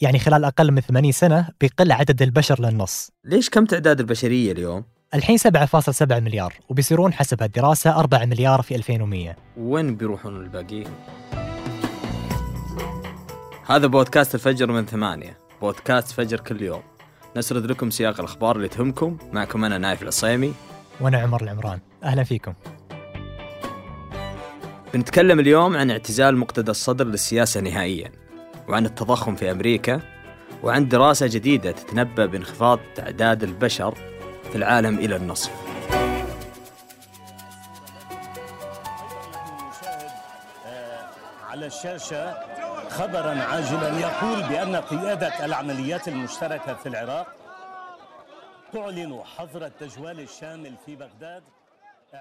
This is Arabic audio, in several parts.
يعني خلال أقل من 80 سنة بيقل عدد البشر للنص. ليش كم تعداد البشرية اليوم؟ الحين 7.7 مليار وبيصيرون حسب هالدراسة 4 مليار في 2100 وين بيروحون الباقيين؟ هذا بودكاست الفجر من ثمانية بودكاست فجر كل يوم. نسرد لكم سياق الأخبار اللي تهمكم. معكم أنا نايف العصيمي. وأنا عمر العمران. أهلا فيكم. بنتكلم اليوم عن اعتزال مقتدى الصدر للسياسة نهائيا. وعن التضخم في أمريكا وعن دراسة جديدة تتنبأ بانخفاض تعداد البشر في العالم إلى النصف. على الشاشة خبرا عاجلا يقول بأن قيادة العمليات المشتركة في العراق تعلن حظر التجوال الشامل في بغداد.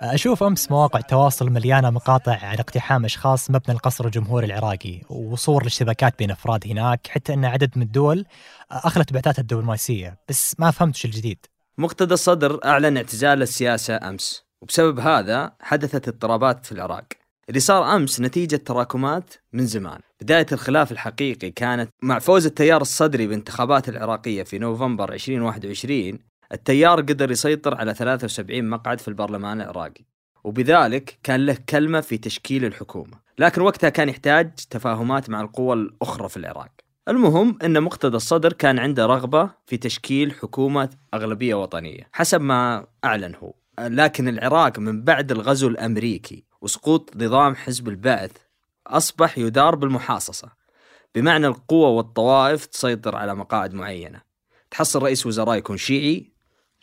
أشوف أمس مواقع التواصل مليانة مقاطع عن اقتحام أشخاص مبنى القصر الجمهوري العراقي وصور الاشتباكات بين أفراد هناك حتى أن عدد من الدول أخلت بعثات الدبلوماسية بس ما فهمت شو الجديد. مقتدى الصدر أعلن اعتزال السياسة أمس وبسبب هذا حدثت اضطرابات في العراق. اللي صار أمس نتيجة تراكمات من زمان. بداية الخلاف الحقيقي كانت مع فوز التيار الصدري بانتخابات العراقية في نوفمبر 2021 التيار قدر يسيطر على 73 مقعد في البرلمان العراقي وبذلك كان له كلمة في تشكيل الحكومة لكن وقتها كان يحتاج تفاهمات مع القوى الأخرى في العراق. المهم أن مقتدى الصدر كان عنده رغبة في تشكيل حكومة أغلبية وطنية حسب ما أعلن هو. لكن العراق من بعد الغزو الأمريكي وسقوط نظام حزب البعث أصبح يدار بالمحاصصة بمعنى القوة والطوائف تسيطر على مقاعد معينة. تحصل رئيس وزراء يكون شيعي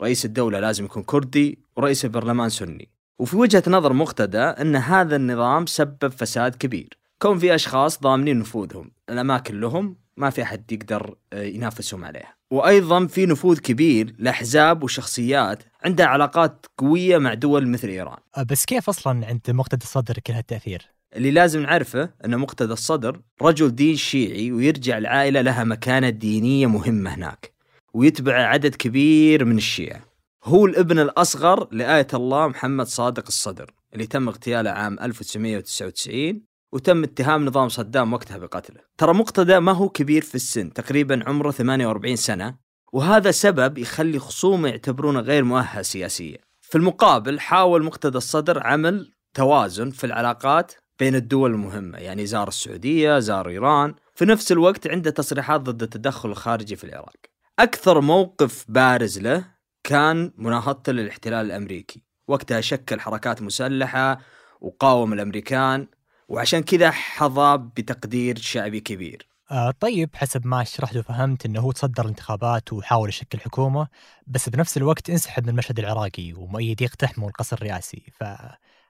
رئيس الدولة لازم يكون كردي ورئيس البرلمان سني. وفي وجهة نظر مقتدى أن هذا النظام سبب فساد كبير. كون في أشخاص ضامنين نفوذهم. الأماكن لهم ما في أحد يقدر آه، ينافسهم عليها. وأيضا في نفوذ كبير لأحزاب وشخصيات عندها علاقات قوية مع دول مثل إيران. بس كيف أصلا عند مقتدى الصدر كل هالتأثير؟ اللي لازم نعرفه أن مقتدى الصدر رجل دين شيعي ويرجع العائلة لها مكانة دينية مهمة هناك. ويتبع عدد كبير من الشيعة. هو الابن الأصغر لآية الله محمد صادق الصدر اللي تم اغتياله عام 1999 وتم اتهام نظام صدام وقتها بقتله. ترى مقتدى ما هو كبير في السن تقريبا عمره 48 سنة وهذا سبب يخلي خصومه يعتبرونه غير مؤهل سياسيا. في المقابل حاول مقتدى الصدر عمل توازن في العلاقات بين الدول المهمة يعني زار السعودية زار إيران. في نفس الوقت عنده تصريحات ضد التدخل الخارجي في العراق. أكثر موقف بارز له كان مناهضته للاحتلال الأمريكي. وقتها شكل حركات مسلحة وقاوم الأمريكان وعشان كذا حظى بتقدير شعبي كبير. آه طيب حسب ما شرحت وفهمت إنه هو تصدر الانتخابات وحاول يشكل حكومة بس بنفس الوقت انسحب من المشهد العراقي ومؤيد يقتحموا القصر الرئاسي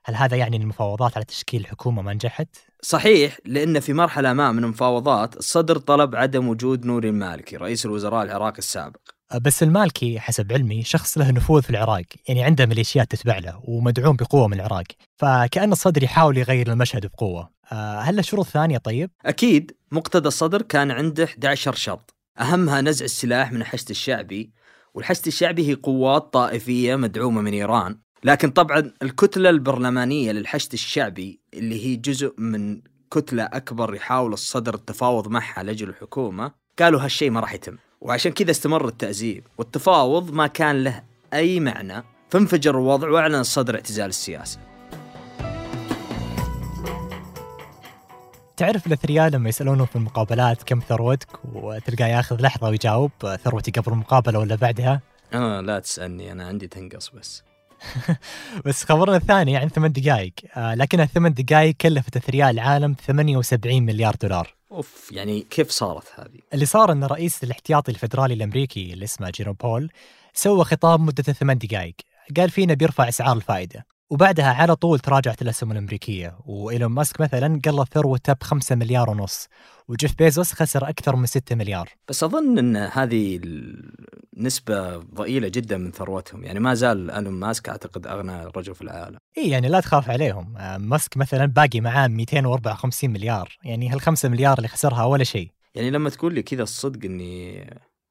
فهل هذا يعني إن المفاوضات على تشكيل حكومة ما نجحت؟ صحيح لأن في مرحلة ما من المفاوضات الصدر طلب عدم وجود نوري المالكي رئيس الوزراء العراقي السابق آه، بس المالكي حسب علمي شخص له نفوذ في العراق يعني عنده ميليشيات تتبع له ومدعوم بقوة من العراق فكأن الصدر يحاول يغير المشهد بقوة آه، هل له شروط ثانية طيب؟ أكيد مقتدى الصدر كان عنده 11 شرط أهمها نزع السلاح من الحشد الشعبي والحشد الشعبي هي قوات طائفية مدعومة من إيران لكن طبعا الكتلة البرلمانية للحشد الشعبي اللي هي جزء من كتلة أكبر يحاول الصدر التفاوض معها لأجل الحكومة قالوا هالشيء ما راح يتم. وعشان كذا استمر التأزيم والتفاوض ما كان له أي معنى فانفجر الوضع وأعلن الصدر اعتزال السياسة. تعرف الأثرياء لما يسالونه في المقابلات كم ثروتك وتلقاه ياخذ لحظة ويجاوب ثروتي قبل المقابلة ولا بعدها؟ آه لا تسألني أنا عندي تنقص بس. بس خبرنا الثاني عن ثمان دقائق آه لكنها ثمان دقائق كلفت اثرياء العالم 78 مليار دولار. أوف يعني كيف صارت هذه؟ اللي صار إن رئيس الاحتياطي الفدرالي الأمريكي اللي اسمه جيروم بول سوى خطاب مدته ثمان دقائق قال فينا بيرفع أسعار الفائدة. وبعدها على طول تراجعت الأسهم الأمريكية وإيلون ماسك مثلا قلل ثروته ب 5 مليار ونص وجيف بيزوس خسر أكثر من 6 مليار. بس أظن أن هذه النسبة ضئيلة جدا من ثروتهم يعني ما زال ألون ماسك أعتقد أغنى رجل في العالم. إي يعني لا تخاف عليهم. آه، ماسك مثلا باقي معاه 254 مليار يعني هال 5 مليار اللي خسرها ولا شيء. يعني لما تقول لي كذا الصدق أني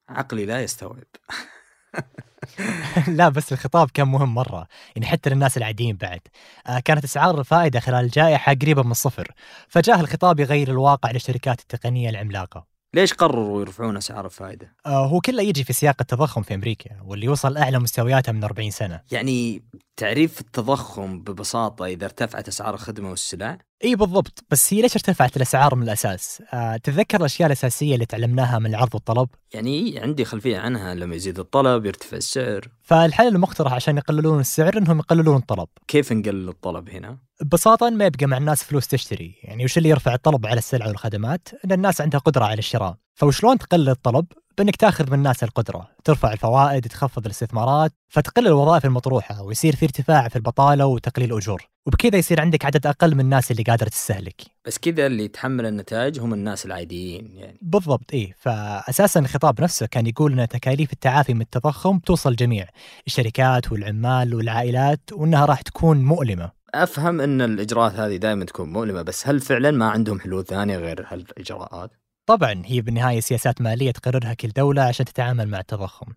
عقلي لا يستوعب. لا بس الخطاب كان مهم مرة يعني حتى للناس العاديين بعد. آه، كانت أسعار الفائدة خلال الجائحة قريبة من الصفر فجاه الخطاب يغير الواقع للشركات التقنية العملاقة. ليش قرروا يرفعون أسعار الفائدة؟ آه هو كله يجي في سياق التضخم في أمريكا واللي وصل اعلى مستوياته من 40 سنة. يعني تعريف التضخم ببساطة إذا ارتفعت أسعار الخدمة والسلع؟ اي بالضبط بس هي ليش ارتفعت الأسعار من الأساس؟ آه تتذكر الأشياء الأساسية اللي تعلمناها من العرض والطلب؟ يعني عندي خلفية عنها لما يزيد الطلب يرتفع السعر. فالحل المقترح عشان يقللون السعر إنهم يقللون الطلب. كيف نقلل الطلب هنا؟ ببساطة ما يبقى مع الناس فلوس تشتري. يعني وش اللي يرفع الطلب على السلع والخدمات؟ إن الناس عندها قدرة على الشراء. فوشلون تقلل الطلب؟ بإنك تاخذ من الناس القدرة. ترفع الفوائد تخفض الاستثمارات فتقل الوظائف المطروحة ويصير في ارتفاع في البطالة وتقليل أجور وبكذا يصير عندك عدد أقل من الناس اللي قادرة تستهلك. بس كذا اللي يتحمل النتائج هم الناس العاديين يعني. بالضبط إيه. فأساسا الخطاب نفسه كان يقول أن تكاليف التعافي من التضخم توصل جميع الشركات والعمال والعائلات وأنها راح تكون مؤلمة. أفهم إن الإجراءات هذه دائما تكون مؤلمة بس هل فعلا ما عندهم حلول ثانية غير هالإجراءات؟ طبعا هي بالنهاية سياسات مالية تقررها كل دولة عشان تتعامل مع التضخم.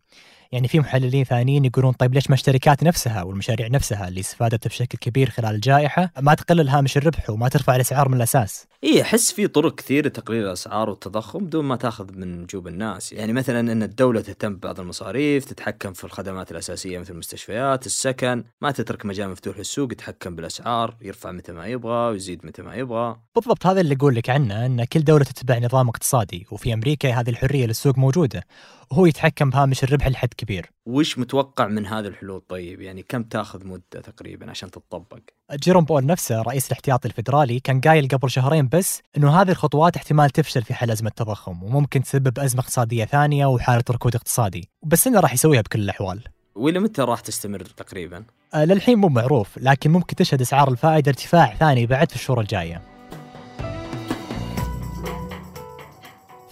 يعني في محللين ثانيين يقولون طيب ليش ما الشركات نفسها والمشاريع نفسها اللي استفادت بشكل كبير خلال الجائحة ما تقلل هامش الربح وما ترفع الأسعار من الأساس؟ اي أحس في طرق كثير لتقليل الأسعار والتضخم بدون ما تأخذ من جوب الناس، يعني مثلا إن الدولة تهتم ببعض المصاريف، تتحكم في الخدمات الأساسية مثل المستشفيات، السكن، ما تترك مجال مفتوح للسوق يتحكم بالأسعار، يرفع متى ما يبغى ويزيد متى ما يبغى. بالضبط هذا اللي أقول لك عنه أن كل دولة تتبع نظام اقتصادي وفي أمريكا هذه الحرية للسوق موجودة. وهو يتحكم بهامش الربح لحد كبير وش متوقع من هذه الحلول طيب؟ يعني كم تاخذ مدة تقريبا عشان تتطبق؟ جيروم بول نفسه رئيس الاحتياطي الفدرالي كان قايل قبل شهرين بس إنه هذه الخطوات احتمال تفشل في حل أزمة التضخم وممكن تسبب أزمة اقتصادية ثانية وحالة ركود اقتصادي بس إنه راح يسويها بكل الأحوال وإلى متى راح تستمر تقريبا؟ آه، للحين مو معروف لكن ممكن تشهد أسعار الفائدة ارتفاع ثاني بعد في الشهور الجاية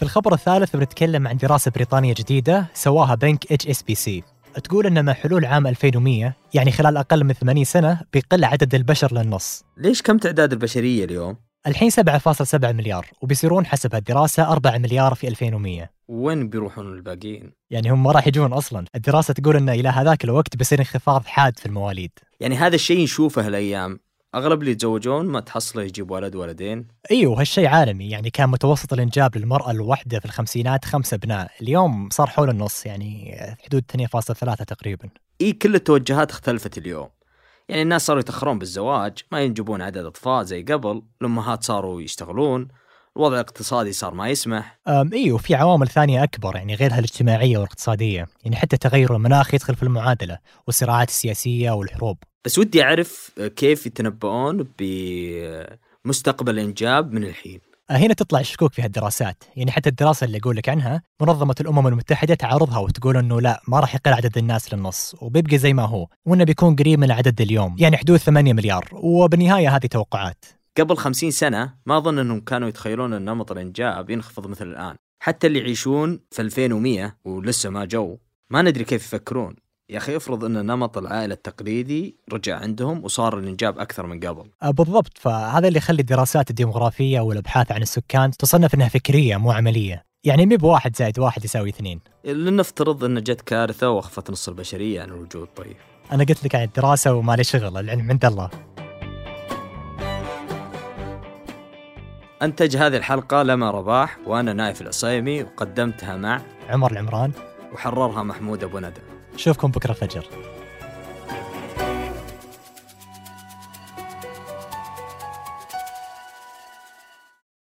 في الخبر الثالث بنتكلم عن دراسة بريطانية جديدة سواها بنك HSBC تقول ان مع حلول عام 2100 يعني خلال أقل من 80 سنة بيقل عدد البشر للنص. ليش كم تعداد البشرية اليوم؟ الحين 7.7 مليار وبيصيرون حسب هالدراسة 4 مليار في 2100 وين بيروحون الباقيين؟ يعني هم ما راح يجون أصلا. الدراسة تقول ان إلى هذاك الوقت بيصير انخفاض حاد في المواليد. يعني هذا الشيء نشوفه الأيام أغلب اللي يتزوجون ما تحصله يجيب ولد ولدين. إيوه هالشيء عالمي. يعني كان متوسط الإنجاب للمرأة الواحدة في الخمسينات خمسة أبناء. اليوم صار حول النص يعني حدود 2.3 تقريبا. إي كل التوجهات اختلفت اليوم. يعني الناس صاروا يتأخرون بالزواج ما ينجبون عدد أطفال زي قبل. الأمهات صاروا يشتغلون. الوضع الاقتصادي صار ما يسمح. أم إيوه وفي عوامل ثانية أكبر يعني غيرها الاجتماعية والاقتصادية. يعني حتى تغير المناخ يدخل في المعادلة والصراعات السياسية والحروب. بس ودي أعرف كيف يتنبؤون بمستقبل الانجاب من الحين؟ آه، هنا تطلع الشكوك في هالدراسات. يعني حتى الدراسة اللي أقول لك عنها منظمة الأمم المتحدة تعارضها وتقول أنه لا ما راح يقل عدد الناس للنص وبيبقى زي ما هو وأنه بيكون قريب من العدد اليوم. يعني حدود 8 مليار. وبالنهاية هذه توقعات. قبل خمسين سنة ما أظن أنهم كانوا يتخيلون أن نمط الإنجاب ينخفض مثل الآن. حتى اللي يعيشون في 2100 ولسه ما جو ما ندري كيف يفكرون. يا أخي افرض أن نمط العائلة التقليدي رجع عندهم وصار الإنجاب أكثر من قبل. آه، بالضبط. فهذا اللي يخلي الدراسات الديمغرافية والأبحاث عن السكان تصنف أنها فكرية مو عملية. يعني مي بواحد زائد واحد يساوي اثنين. لنفترض أن جت كارثة وأخفت نص البشرية عن الوجود. طيب. أنا قلت لك عن الدراسة وما لي شغل العلم عند الله. أنتج هذه الحلقة لما رباح وأنا نايف العصيمي وقدمتها مع عمر العمران. وحررها محمود أبو ندى. نشوفكم بكرة الفجر.